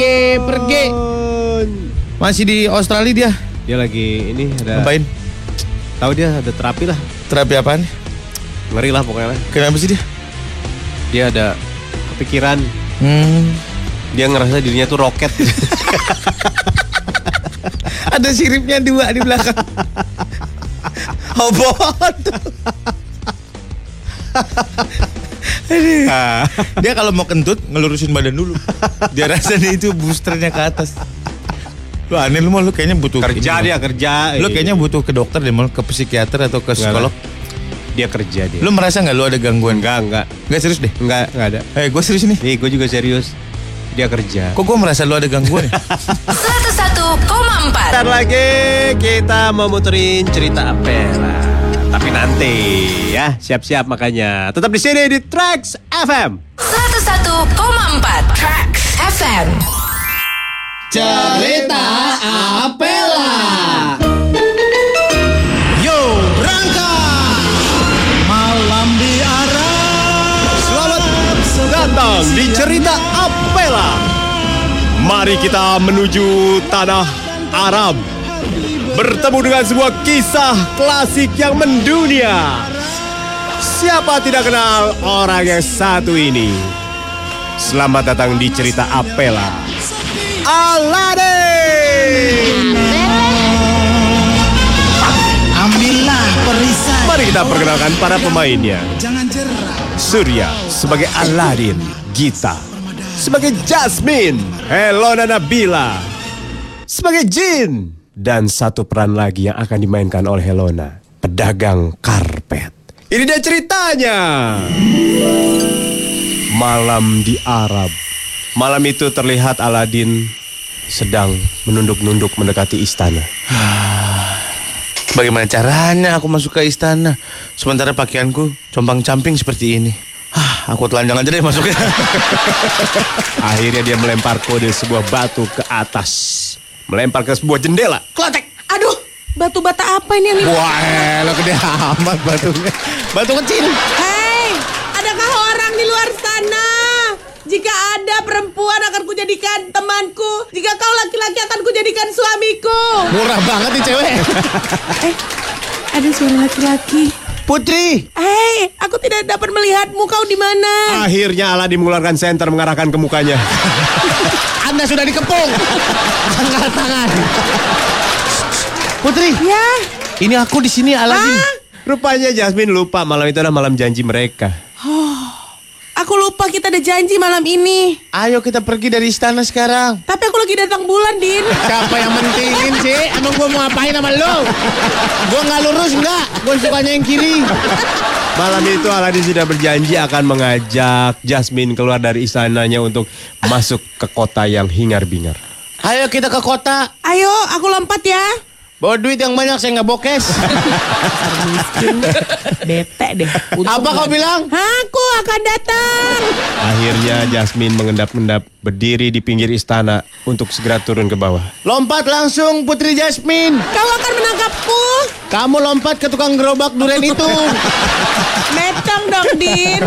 lagi pergi. Masih di Australia dia. Dia lagi ini ada Ngapain? tahu dia ada terapi lah. Terapi apaan? Ngeri lah pokoknya. Kenapa sih dia? Dia ada kepikiran Hmm. dia ngerasa dirinya tuh roket. Ada siripnya dua di belakang. Hobot. Ah. Dia kalau mau kentut ngelurusin badan dulu. Dia rasa nih itu boosternya ke atas. Lu aneh lu mau lu kayaknya butuh kerja ini, dia kerja. Lu kayaknya butuh ke dokter deh, mau ke psikiater atau ke Enggak psikolog. dia kerja dia. Lu merasa nggak lu ada gangguan? enggak enggak Nggak serius deh. enggak enggak ada. Eh, gue serius nih. Nih gue juga serius. Dia kerja. Kok gue merasa lu ada gangguan ya? 101,4 Bentar lagi kita mau muterin cerita Apela. Tapi nanti ya, siap-siap makanya. Tetap di sini di Trax FM. 101,4 Tracks FM Cerita Apela. Yo, berangkat. Malam di arah. Selamat datang di cerita Apela. Mari kita menuju tanah Arab. Bertemu dengan sebuah kisah klasik yang mendunia. Siapa tidak kenal orang yang satu ini? Selamat datang di cerita Apela. Aladdin. Ambillah perisai. Mari kita perkenalkan para pemainnya. Surya sebagai Aladdin, Gita sebagai Jasmine, Helona Nabila sebagai Jin, dan satu peran lagi yang akan dimainkan oleh Helona, pedagang karpet. Ini dia ceritanya. Malam di Arab. Malam itu terlihat Aladdin sedang menunduk-nunduk mendekati istana. Bagaimana caranya aku masuk ke istana? Sementara pakaianku compang-camping seperti ini. Hah, aku telanjang aja deh masuknya. Akhirnya dia melempar kode sebuah batu ke atas. Melempar ke sebuah jendela. Klotek. Aduh, batu bata apa ini yang. Wah, elah gede amat batunya. Batu kecil. Hei, adakah orang di luar sana? Jika ada perempuan akan kujadikan temanku. Jika kau laki-laki akan kujadikan suamiku. Murah banget nih cewek. Eh, ada suara laki-laki. Putri. Hei, aku tidak dapat melihatmu. Kau di mana? Akhirnya Aladdin mengeluarkan senter mengarahkan ke mukanya. Anda sudah dikepung. Angkat tangan. Putri, Ya, ini aku di sini Aladin. Rupanya Jasmine lupa malam itu adalah malam janji mereka. kita ada janji malam ini. Ayo kita pergi dari istana sekarang. Tapi aku lagi datang bulan, Din. Siapa yang mentingin sih? Emang gua mau ngapain sama lo? Gua nggak lurus nggak? Gua sukanya yang kiri. Malam itu Aladdin sudah berjanji akan mengajak Jasmine keluar dari istananya untuk masuk ke kota yang hingar-bingar. Ayo kita ke kota. Ayo, aku lompat ya. Bawa duit yang banyak saya nggak bokes. Bete deh. Apa kau bilang? Aku akan datang. Akhirnya Jasmine mengendap-endap berdiri di pinggir istana untuk segera turun ke bawah. Lompat langsung Putri Jasmine. Kau akan menangkapku. Kamu lompat ke tukang gerobak durian itu. Metong dong, Din.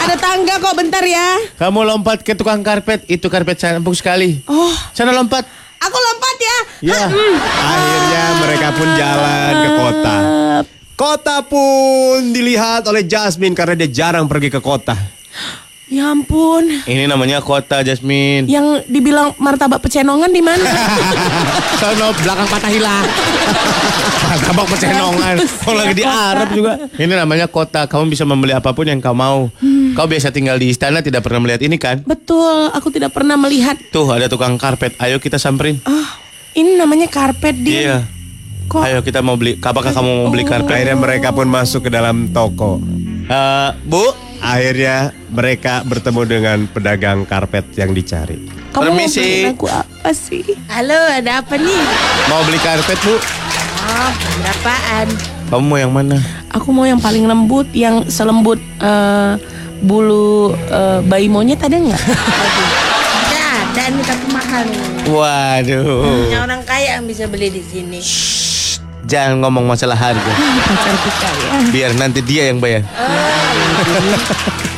Ada tangga kok, bentar ya. Kamu lompat ke tukang karpet. Itu karpet saya empuk sekali. Oh, Sana lompat. aku lompat ya. Ya. Akhirnya mereka pun jalan ke kota. Kota pun dilihat oleh Jasmine karena dia jarang pergi ke kota. Ya ampun. Ini namanya kota Jasmine. Yang dibilang martabak pecenongan di mana? Sono belakang patah hilang. Tabak pecenongan. Kalau lagi di Arab juga. Ini namanya kota. Kamu bisa membeli apa pun yang kau mau. Kau biasa tinggal di istana tidak pernah melihat ini kan? Betul, aku tidak pernah melihat. Tuh ada tukang karpet. Ayo kita samperin. Ah, ini namanya karpet, Din. Iya. Kok Ayo kita mau beli. Apakah kamu mau beli karpet? Akhirnya mereka pun masuk ke dalam toko. Eh, Bu, Akhirnya mereka bertemu dengan pedagang karpet yang dicari. kamu permisi. aku apa sih? Halo, ada apa nih? mau beli karpet Bu? Oh, berapaan? Kamu mau yang mana? Aku mau yang paling lembut, yang selembut eh, bulu eh, bayi monyet ada nggak? Ada, ada nih tapi mahal nih. Waduh. Hanya orang kaya yang bisa beli di sini. Jangan ngomong masalah harga. Pacarku kaya. Biar nanti dia yang bayar.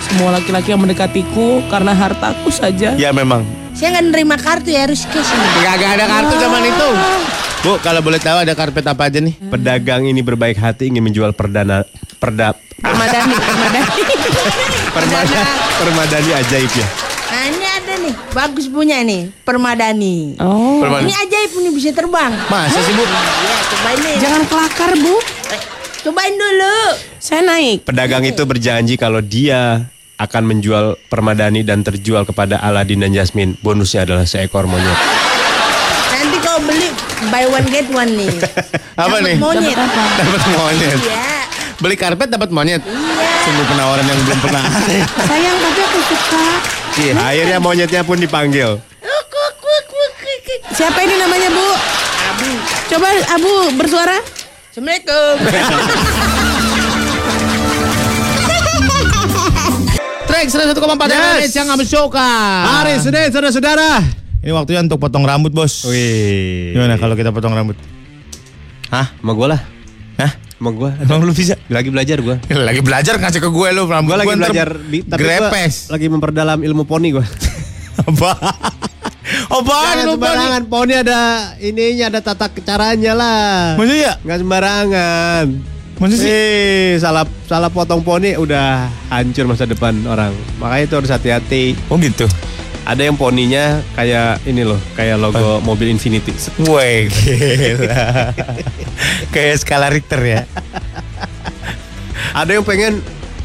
Semua laki-laki yang mendekatiku karena hartaku saja. Ya memang. Saya nggak nerima kartu ya harus cash. Gak ada kartu zaman itu. Bu, kalau boleh tahu ada karpet apa aja nih? Pedagang ini berbaik hati ingin menjual perdana perda Permadani, permadani. permada, permadani ajaib ya. Nah ini ada nih, bagus punya nih, permadani. Oh. Permadani. Ini ajaib nih bisa terbang. Masa sih bu? Iya, cobain. Jangan kelakar, Bu. Cobain dulu. Saya naik. Pedagang itu berjanji kalau dia akan menjual permadani dan terjual kepada Aladin dan Jasmine. Bonusnya adalah seekor monyet. Nanti kau beli buy one get one nih. Apa Dapat nih? Monyet. Dapat monyet. Iya. Beli karpet dapat monyet. Iya. Sungguh penawaran yang belum pernah. Sayang, tapi aku suka. Iya. Akhirnya monyetnya pun dipanggil. Siapa ini namanya, Bu? Abu. Coba Abu bersuara. Assalamualaikum. Track 101,4 yes. yang kamu suka. Hari Senin, saudara-saudara. Ini waktunya untuk potong rambut, Bos. Wih. Gimana kalau kita potong rambut? Hah? Sama gue lah. Hah? Sama gue. Emang lu bisa? Lagi belajar gue. Lagi belajar ngasih ke gue lu rambut Gue lagi gua belajar di tapi grepes. lagi memperdalam ilmu poni gue. Apa? Apaan Jangan lu sembarangan. Poni ada ininya, ada tata caranya lah. Maksudnya ya? Nggak sembarangan. Maksud sih? Eh, salah salah potong poni udah hancur masa depan orang. Makanya itu harus hati-hati. Oh gitu. Ada yang poninya kayak ini loh, kayak logo mobil Infinity. Woi, gila. Kayak skala Richter ya. Ada yang pengen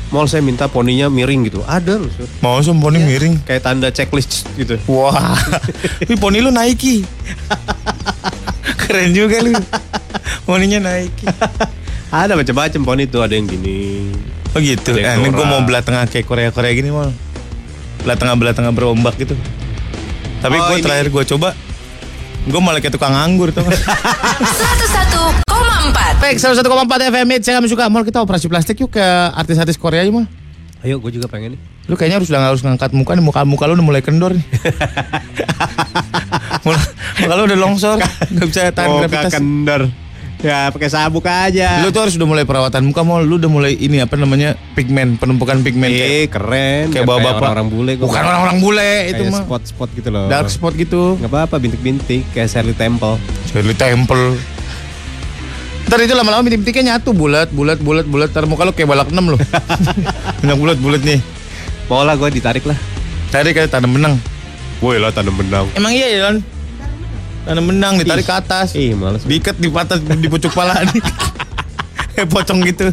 mau saya minta poninya miring gitu. Ada loh. Sur. Mau sem poni miring. Kayak tanda checklist gitu. Wah. Tapi poni lu Nike. Keren juga lu. Poninya Nike. Ada macam-macam poni tuh, ada yang gini. Oh gitu. Eh, ini gue mau belah tengah kayak Korea-Korea gini mal. Belah tengah belah tengah berombak gitu. Tapi Oh, gue ini- terakhir gue coba, gue malah kayak tukang anggur tuh. 101,4 Baik, 101,4 FM Hits, saya kami suka. Mal kita operasi plastik yuk ke artis-artis Korea aja mal. Ayo, gue juga pengen nih. Lu kayaknya harus udah harus ngangkat muka nih, muka muka lu udah mulai kendor nih. muka, muka lu udah longsor, nggak bisa tahan Muka gravitas. kendor. Ya, pakai sabuk aja. Lu tuh harus udah mulai perawatan muka mau, lu udah mulai ini apa namanya pigmen, penumpukan pigmen kayak, Eh, keren. kayak bawa bapak. orang bule. gua. Bukan orang-orang bule itu mah. spot-spot gitu loh. Dark spot gitu. Nggak apa-apa, bintik-bintik. Kayak Shirley Temple. Shirley Temple. Ntar itu lama-lama bintik-bintiknya nyatu bulat, bulat, bulat, bulat. Ntar muka lu kayak balak enam loh. Banyak bulat-bulat nih. Mau lah gue ditarik lah. Tadi kayak tanam benang. Woi lah tanam benang. Emang iya ya kan? Tanam benang ditarik ke atas. Ih, males. Diikat di patah di pucuk pala nih. Kayak pocong gitu.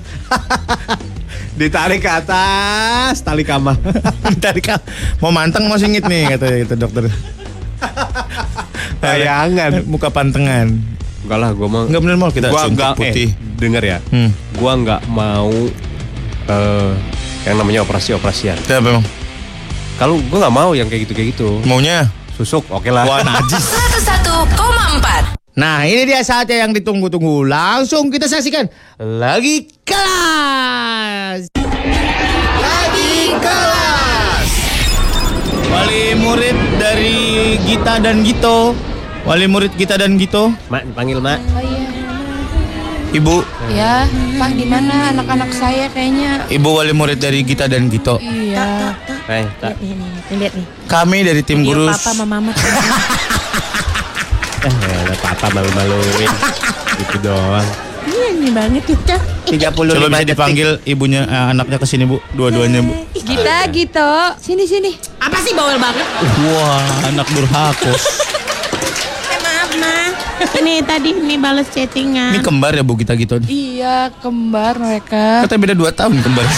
Ditarik ke atas tali kama. Ditarik ke mau manteng mau singit nih kata kata dokter. Bayangan. Muka pantengan. Enggak lah, gue mau. Enggak bener mau kita gua enggak putih. Eh, denger ya. Hmm. Gua nggak mau eh yang namanya operasi-operasian. Kenapa emang? Kalau gua nggak mau yang kayak gitu kayak gitu. Maunya Susuk, oke lah. wah najis. 101,4 Nah ini dia saatnya yang ditunggu-tunggu Langsung kita saksikan Lagi kelas Lagi kelas Wali murid dari Gita dan Gito Wali murid Gita dan Gito Mak, panggil Mak. Ibu Ya, Pak di mana anak-anak saya kayaknya? Ibu wali murid dari Gita dan Gito Iya. Eh, tak. Nih, nih, nih, lihat nih. Kami dari tim Video guru papa sama mama. Eh, ada papa malu-maluin. gitu doang. Iya nih banget kita. 35 Coba bisa dipanggil ibunya eh, anaknya ke sini Bu Dua-duanya Bu Gita, gitu. Sini sini. Apa sih bawel banget? Wah anak Eh, Ma. Ini tadi ini balas Ini chattingan. kembar ya Bu Gita Gito Iya, kembar mereka. Katanya beda 2 tahun kembar.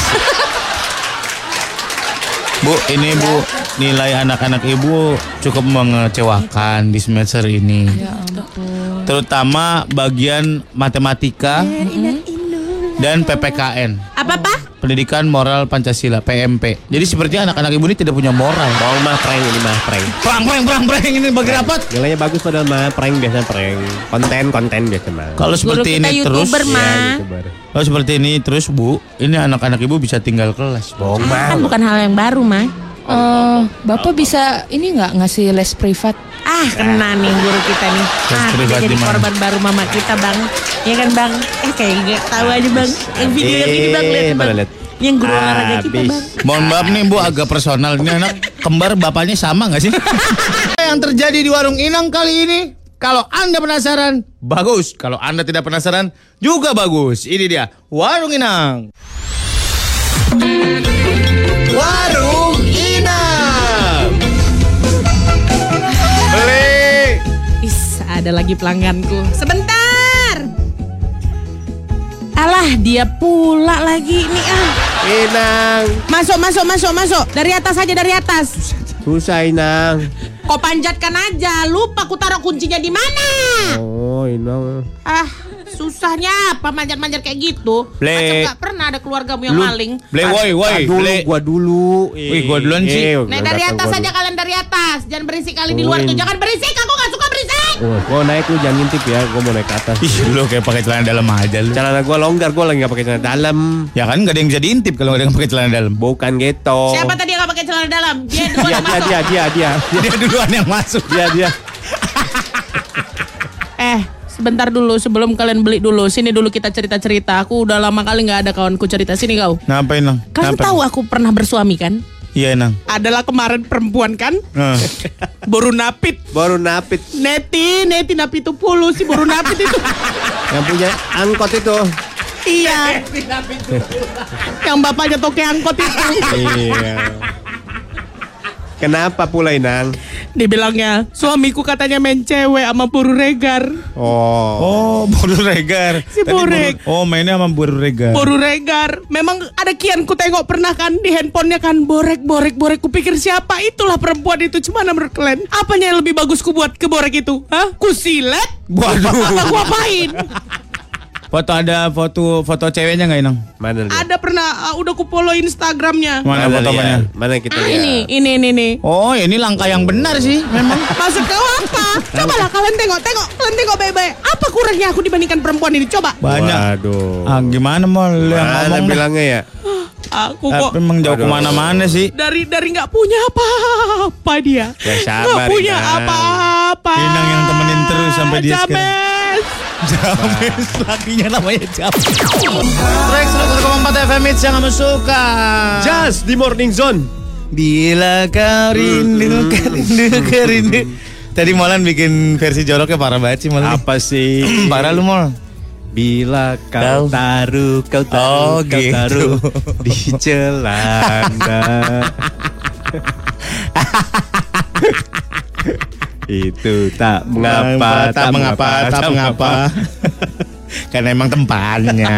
Bu, ini Bu, nilai anak-anak Ibu cukup mengecewakan di semester ini. Ya ampun. Terutama bagian matematika dan PPKN, Apa, Pak? Pendidikan Moral Pancasila, PMP. Jadi sepertinya anak-anak Ibu ini tidak punya moral. Bohong mah prank ini mah prank. Perang, perang, perang, perang, ini bagi rapat. Nilainya bagus padahal mah prank biasa prank. Konten konten biasa mah. Kalau Guru seperti kita ini terus, YouTuber, Ma. Ya, YouTuber. kalau seperti ini terus Bu, ini anak-anak Ibu bisa tinggal kelas. Bohong Kan mah. bukan hal yang baru, Ma. Eh, Bapak bisa ini nggak ngasih les privat? Ah, kena nih guru kita nih. Ah, kita privat jadi di mana? korban baru mama kita, Bang. Iya kan, Bang? Eh, kayak nggak tahu aja, Bang. Yang video yang ini, Bang, lihat, Eh, Bang. lihat? Yang guru olahraga kita, Habis. Bang. Mohon maaf nih Bu agak personal Ini anak kembar bapaknya sama gak sih? Yang terjadi di warung Inang kali ini Kalau anda penasaran Bagus Kalau anda tidak penasaran Juga bagus Ini dia Warung Inang Warung ada lagi pelangganku. Sebentar. Alah, dia pula lagi nih ah. Inang. Masuk, masuk, masuk, masuk. Dari atas aja, dari atas. Susah Inang. Kau panjatkan aja. Lupa ku taruh kuncinya di mana. Oh Inang. Ah, susahnya apa manjat-manjat kayak gitu? Ble. Macam gak pernah ada keluargamu yang maling. Ble woi woi dulu, gua dulu. Wih, gua duluan sih. Naik dari atas aja kalian dari atas. Jangan berisik kali di luar tuh. Jangan berisik. Aku. Oh, gua naik lu jangan ngintip ya. Gua mau naik ke atas. Ih lu kayak pakai celana dalam aja lu Celana gua longgar, gua lagi nggak pakai celana dalam. Ya kan gak ada yang bisa diintip Kalau gak ada yang pakai celana dalam Bukan gitu. Siapa tadi yang gak pakai celana dalam? Dia duluan Dia, yang dia, masuk. dia, dia, dia, Dia duluan yang masuk dia, dia. Eh, sebentar dulu sebelum kalian beli dulu. Sini dulu kita cerita-cerita. Aku udah lama kali nggak ada kawanku cerita. Sini kau. Ngapain Nang? Kalian Ngapain? tahu aku pernah bersuami kan? Iya Nang Adalah kemarin perempuan kan? Eh. Baru napit. Baru napit Neti, Neti napit itu puluh sih baru napit itu. yang punya angkot itu. iya. Yang bapaknya toke angkot itu. Iya. Kenapa pula Inang? Dibilangnya, suamiku katanya main cewek sama buru regar. Oh. Oh, Boru Regar. Si Tadi Borek. Boru- Oh, mainnya sama Boru Regar. Buru regar. Memang ada kian ku tengok pernah kan di handphonenya kan borek borek borek. Kupikir siapa itulah perempuan itu. Cuma menurut kalian apanya yang lebih bagus ku buat ke borek itu? Hah? Ku silet? Waduh. Apa ku apain? Foto ada foto foto ceweknya nggak Inang? Mana lihat? ada pernah uh, udah ku follow Instagramnya. Mana Mana fotonya? Mana kita Ah, lihat? ini, ini, ini, ini. Oh, ini langkah yang benar sih, memang. Maksud kau apa? Cobalah kalian tengok, tengok, kalian tengok baik-baik. Apa kurangnya aku dibandingkan perempuan ini? Coba. Banyak. Waduh. Ah, gimana mau yang ngomong bilangnya ya? Aku kok Tapi emang jauh ke mana-mana sih. dari dari nggak punya apa-apa dia. Ya, sabar, Nggak punya Inang. apa-apa. Inang yang temenin terus sampai dia sekarang. James. James, lakinya namanya James. Track 101,4 FM Hits yang kamu suka. Just di Morning Zone. Bila kau rindu, kau rindu, kau rindu. Tadi Molan bikin versi joroknya parah banget sih Molan. Apa sih? Parah lu Mol. Bila kau Kau- taruh, kau taruh, Oh, kau gitu. taruh di celana. Itu tak mengapa, tak mengapa, tak mengapa. Karena emang tempatnya.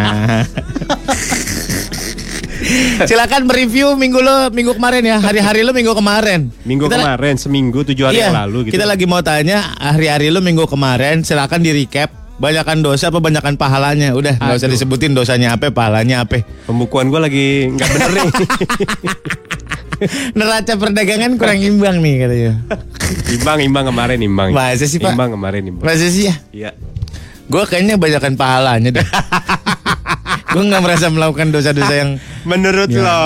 Silakan mereview minggu lo minggu kemarin ya. Hari-hari lo minggu kemarin. Minggu Kita kemarin, seminggu, tujuh hari iya, yang lalu gitu. Kita lagi mau tanya hari-hari lo minggu kemarin. Silakan di recap. Banyakan dosa apa banyakan pahalanya? Udah nggak usah disebutin dosanya apa, pahalanya apa. Pembukuan gue lagi nggak bener nih. Neraca perdagangan kurang imbang nih katanya. imbang, imbang kemarin, imbang. Masa sih, Pak? Imbang kemarin, imbang. Masa sih ya? Iya. Gue kayaknya banyakan pahalanya deh. Gue nggak merasa melakukan dosa-dosa yang Menurut Ya. lo,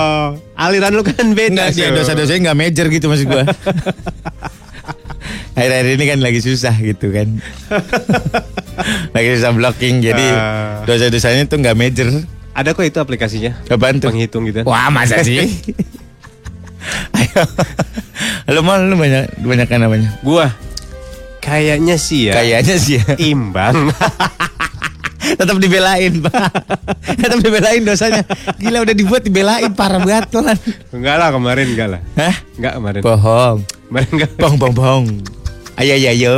aliran lo kan beda. Enggak dia Sur. dosa-dosanya nggak major gitu maksud gue. Akhir-akhir ini kan lagi susah gitu kan. lagi susah blocking jadi Ah. dosa-dosanya tuh nggak major. Ada kok itu aplikasinya. Apaan tuh? Penghitung gitu. Wah masa sih? Ayo. Lu mau lu banyak banyak kan namanya? Gua kayaknya sih ya. Kayaknya sih ya. imbang. Tetap dibelain, Pak. Tetap dibelain dosanya. Gila udah dibuat dibelain parah banget tuh kan. enggak lah kemarin enggak lah. Hah? Enggak kemarin. Bohong. Kemarin enggak. Bohong, bohong, bohong. Ayo, ayo, ayo.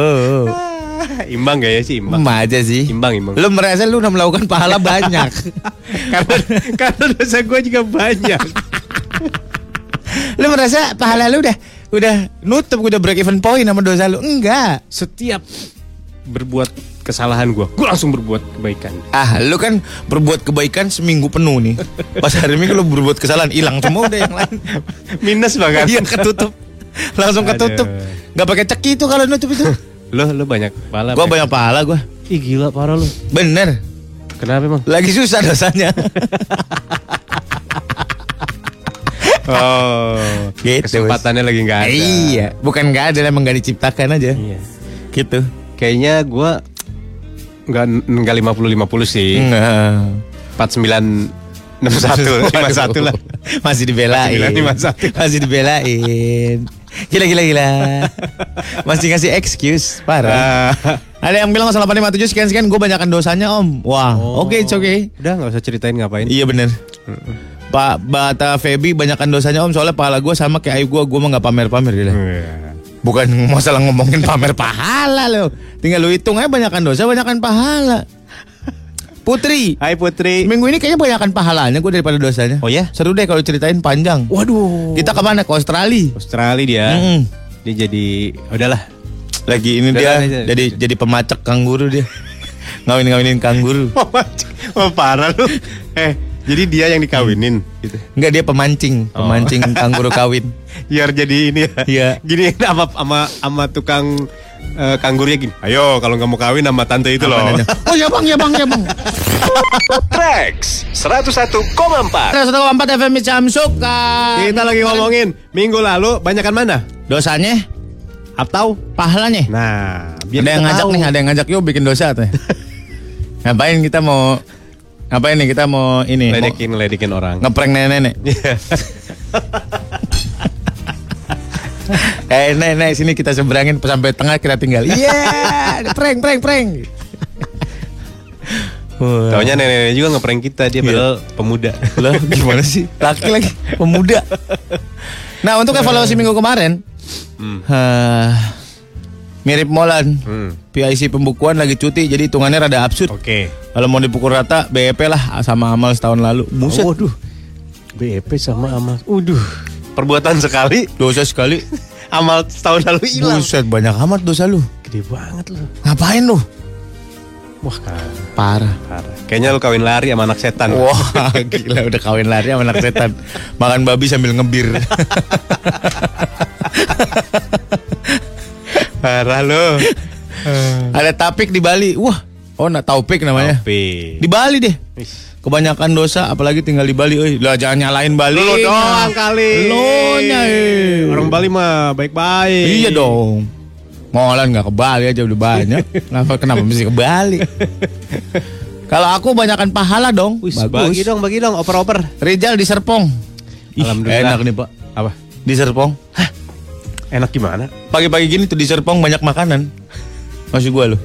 imbang gak ya sih imbang. Emak aja sih. Imbang, imbang. Lu merasa lu udah melakukan pahala banyak. karena karena dosa gue juga banyak. Lu merasa pahala lu udah udah nutup udah break even point sama dosa lu. Enggak. Setiap berbuat kesalahan gue, gue langsung berbuat kebaikan. Ah, lu kan berbuat kebaikan seminggu penuh nih. Pas hari Minggu lu berbuat kesalahan hilang semua udah yang lain. Minus bahkan. Iya ketutup. Langsung ketutup. Aduh. Gak pakai ceki itu kalau nutup itu. Lo lo banyak pala. Gua banyak pahala gua. Ih gila parah lo. Bener. Kenapa emang? Lagi susah dosanya. Oh. Gitu. Kesempatannya lagi nggak ada. Iya, bukan nggak ada emang nggak diciptakan aja. Iya. Gitu. Kayaknya gue nggak nggak 50 50 sih. Enggak. 49 61 51 lah. Masih dibelain. 51. Masih dibelain. Gila gila gila. Masih ngasih excuse, parah. Ada yang bilang 857 sekian sekian gue banyakan dosanya om. Wah, oke it's okay. Udah nggak usah ceritain ngapain. Iya bener. Pak Bata Feby banyakan dosanya om soalnya pahala gue sama kayak ayu gue, gue mah nggak pamer-pamer gitu. Iya. Bukan masalah ngomongin pamer pahala loh. Tinggal lu hitung aja banyakan dosa, banyakan pahala. Putri, Hai Putri. minggu ini kayaknya banyakan pahalanya gue daripada dosanya. Oh ya? Seru deh kalau ceritain panjang. Waduh. Kita ke mana? Ke Australia. Australia dia. Mm-mm. Dia jadi udahlah. Lagi ini Udah dia lah, aja. jadi jadi pemacak kanguru dia. Ngawin-ngawinin kanguru. oh, parah lu. Eh, jadi dia yang dikawinin gitu. Enggak dia pemancing, pemancing kanguru kawin. Biar jadi ini ya. Iya. Gini sama sama sama tukang eh, kanggurnya gini. Ayo kalau nggak mau kawin sama tante itu loh. Oh ya bang, ya bang, ya bang. Trax 101,4. Terus satu empat FM Samsuk Kita lagi ngomongin minggu lalu banyakan mana? dosanya Atau pahalanya. nah, biar ada yang ngajak tahu. nih, ada yang ngajak yuk bikin dosa tuh. Ngapain kita mau ngapain nih kita mau ini mau ledekin ledekin orang. ngeprank nenek-nenek. Eh nenek, nenek sini kita seberangin sampai tengah kita tinggal. Iya, prank prank prank. Wah. Taunya nenek-nenek juga ngeprank kita dia padahal pemuda. Lah gimana sih? Laki lagi, pemuda. Nah untuk evaluasi minggu kemarin, eh, mirip Molan. Hmm. PIC pembukuan lagi cuti, jadi hitungannya rada absurd. Oke. Kalau mau dipukul rata, BEP lah sama amal setahun lalu. Buset, Waduh. BEP sama amal. Uduh. Perbuatan sekali, dosa sekali. amal setahun lalu hilang. Buset, banyak amat dosa lu. Gede banget lu. Ngapain lu? Wah, kan. Parah. Parah. Kayaknya lu kawin lari sama anak setan. Wah, gila udah kawin lari sama anak setan. Makan babi sambil ngebir. Parah lu. Ada tapik di Bali. Wah, oh nak taupik namanya. Tapi. Di Bali deh. Wis. Kebanyakan dosa apalagi tinggal di Bali. Euy, lah jangan nyalain Bali. Lu doang kali. Lu nya. eh. Orang Bali mah baik-baik. Iya dong. Molan nggak ke Bali aja udah banyak. Kenapa kenapa mesti ke Bali? Kalau aku banyakan pahala dong. Wis, bagi dong, bagi dong, oper-oper. Rizal di Serpong. Ih, Alhamdulillah. Enak nih Pak. Apa? Di Serpong. Enak gimana? Pagi-pagi gini tuh di Serpong banyak makanan. Masih gua lu.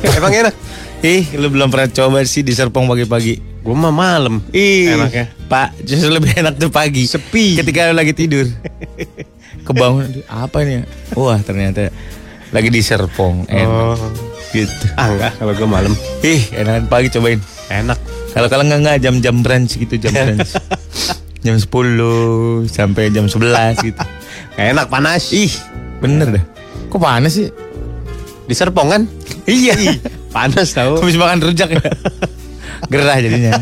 Emang enak? Ih, lu belum pernah coba sih di Serpong pagi-pagi. Gue mah malam. Ih, Enaknya. Pak, justru lebih enak tuh pagi. Sepi. Ketika lu lagi tidur. Kebangun, apa nih ya? Wah, ternyata lagi di Serpong. Enak. Oh. Gitu. Ah enggak, kalau gue malam. Ih, enakan pagi cobain. Enak. Kalau kalau enggak enggak jam-jam brunch gitu, jam brunch. jam 10 sampai jam 11 gitu. Enak panas. Ih, bener dah. Kok panas sih? Di Serpong kan? Iya. Panas tahu. Habis makan rujak ya. Gerah jadinya.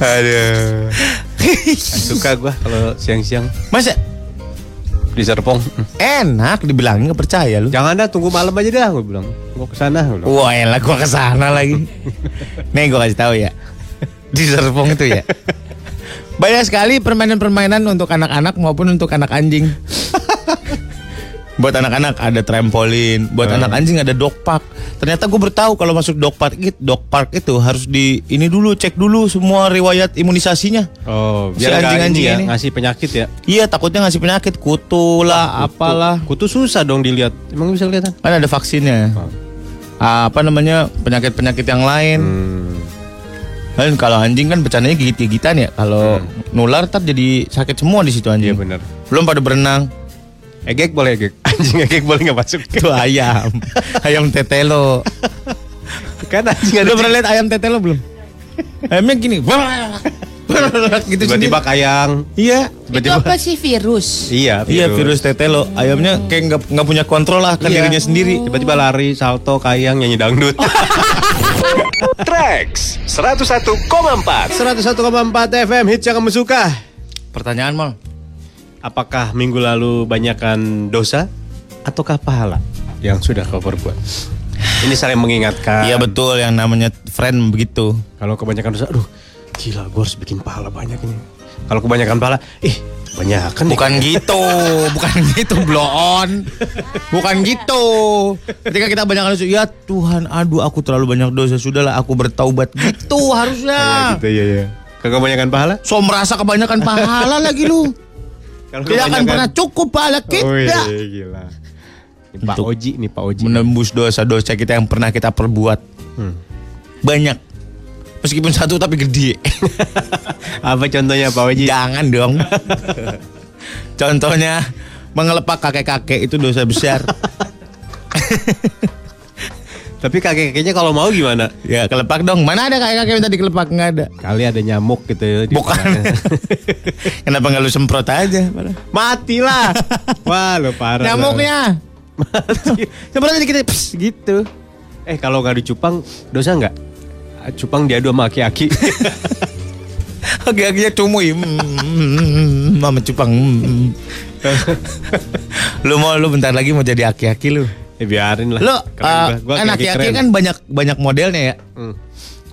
Aduh. Suka gua kalau siang-siang Masa di Serpong. enak dibilangin nggak percaya lu? Jangan dah tunggu malam aja dah gue bilang. Gua ke sana gue bilang. Wah, elah gua ke sana lagi. Nih gua kasih tahu ya. Di Serpong itu ya. Banyak sekali permainan-permainan untuk anak-anak maupun untuk anak anjing. buat anak-anak ada trampolin, buat anak anjing ada dog park. Ternyata gue bertahu kalau masuk dog park itu, dog park itu harus di ini dulu cek dulu semua riwayat imunisasinya. Oh, Si anjing-anjing ini ya, ini. ngasih penyakit ya. Iya takutnya ngasih penyakit kutu lah, apalah. Kutu susah dong dilihat. Emang bisa kelihatan? Kan ada vaksinnya. Apa namanya penyakit-penyakit yang lain. Hmm. Kan kalau anjing kan bercandanya gigit-gigitan ya. Kalau nular ntar jadi sakit semua di situ Hmm. Iya anjing. benar. Belum pada berenang. Egek boleh egek. Anjing egek boleh nggak masuk. Itu ayam. ayam tetelo. kan anjing ada pernah lihat ayam tetelo belum? Ayamnya gini. gitu tiba-tiba kayang. Iya. Itu Tiba-tiba. apa sih virus? Iya, Iya virus tetelo. Ayamnya kayak nggak nggak punya kontrol lah kan Iya. dirinya sendiri. Tiba-tiba lari, salto, kayang, nyanyi dangdut. Trax 101,4 101,4 FM hits yang kamu suka. Pertanyaan mal. Apakah minggu lalu banyakkan dosa ataukah pahala yang sudah kau perbuat? Ini saling mengingatkan. Iya betul yang namanya friend begitu. Kalau kebanyakan dosa, aduh, gila, gue harus bikin pahala banyak ini. Kalau kebanyakan pahala, ih, banyak kan Bukan gitu, bukan gitu, blow on. Bukan gitu. Ketika kita banyak dosa, ya Tuhan, aduh aku terlalu banyak dosa, sudahlah aku bertaubat. Gitu harusnya. gitu ya ya. Kebanyakan pahala? So merasa kebanyakan pahala lagi lu. Kalau Tidak akan pernah cukup pahala kita. Oh iya, gila. Ini Pak Oji nih Pak Oji. Menembus dosa-dosa kita yang pernah kita perbuat. Hmm. Banyak. Meskipun satu tapi gede. Apa contohnya Pak Oji? Jangan dong. Contohnya mengelepak kakek-kakek itu dosa besar. Tapi kakek-kakeknya kalau mau gimana? ya kelepak dong. Mana ada kakek-kakek minta dikelepak? Nggak ada. Kali ada nyamuk gitu ya. Bukan. Kenapa nggak lu semprot aja? Matilah. Wah, lu parah. Nyamuknya. Mati. Semprot aja dikit. Pss, gitu. Eh, kalau nggak dicupang, dosa nggak? Cupang diadu sama aki-aki. Kakek-kakeknya cumuy. Hmm, Mama cupang. Hmm. lu mau lu bentar lagi mau jadi aki-aki lu. eh, biarin lah. Keren uh, gua. Kan aki-aki kan banyak banyak modelnya ya. Hmm.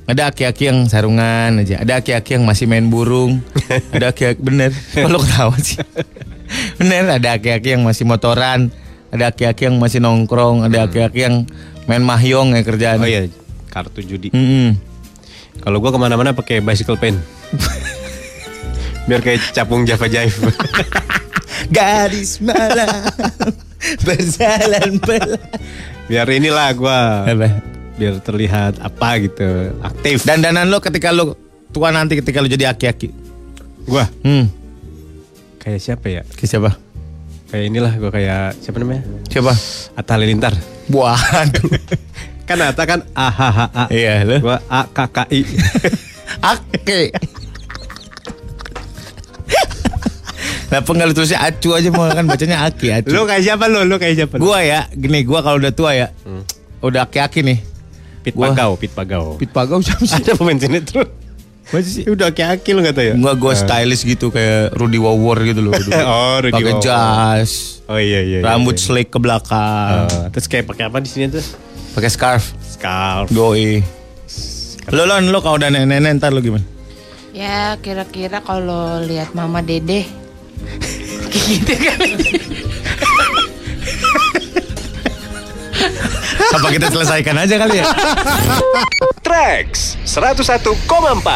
Ada aki-aki yang sarungan aja, ada aki-aki yang masih main burung, ada aki-aki bener. Kalau ketawa sih. Bener, ada aki-aki yang masih motoran, ada aki-aki yang masih nongkrong, ada aki-aki yang main mahjong ya kerjaan. Oh iya, kartu judi. Mm-mm. Kalau gua ke mana-mana pakai bicycle pen. Biar kayak capung Java Jive. Gadis malam berjalan pelan. Biar inilah gua. Apa? Biar terlihat apa gitu, aktif. Dandanan lo ketika lo tua nanti ketika lo jadi aki-aki. Gua Hmm, kayak siapa ya? ke siapa? Kayak inilah gua kayak siapa namanya? Siapa? Atta Halilintar. Waduh. Kan Atta kan A H H A. Iya, lo. Gua A K K I. Ake. Kenapa nggak lu tulisnya acu aja mau kan bacanya aki acu. Lu kayak siapa lu? Lu kayak siapa? gua ya, gini gua kalau udah tua ya, udah aki-aki nih. Pit gua- Pagau, Pit Pagau. Pit pagau siapa sih? Ada pemain sinetron. Masa sih? Udah kayak aki lu gak tau ya? Gua gua stylish gitu kayak Rudy Wawor gitu loh. dulu. Oh, Rudy Pakai jas, Oh iya iya. iya, rambut iya. slick ke belakang, Oh, terus kayak pakai apa di sini tuh? Pakai scarf. Scarf. Doi. Lo lon lo kalau udah nenek-nenek ntar lo gimana? Ya kira-kira kalau lihat Mama Dede kayak gitu kan. Apa kita selesaikan aja kali ya? Trax 101,4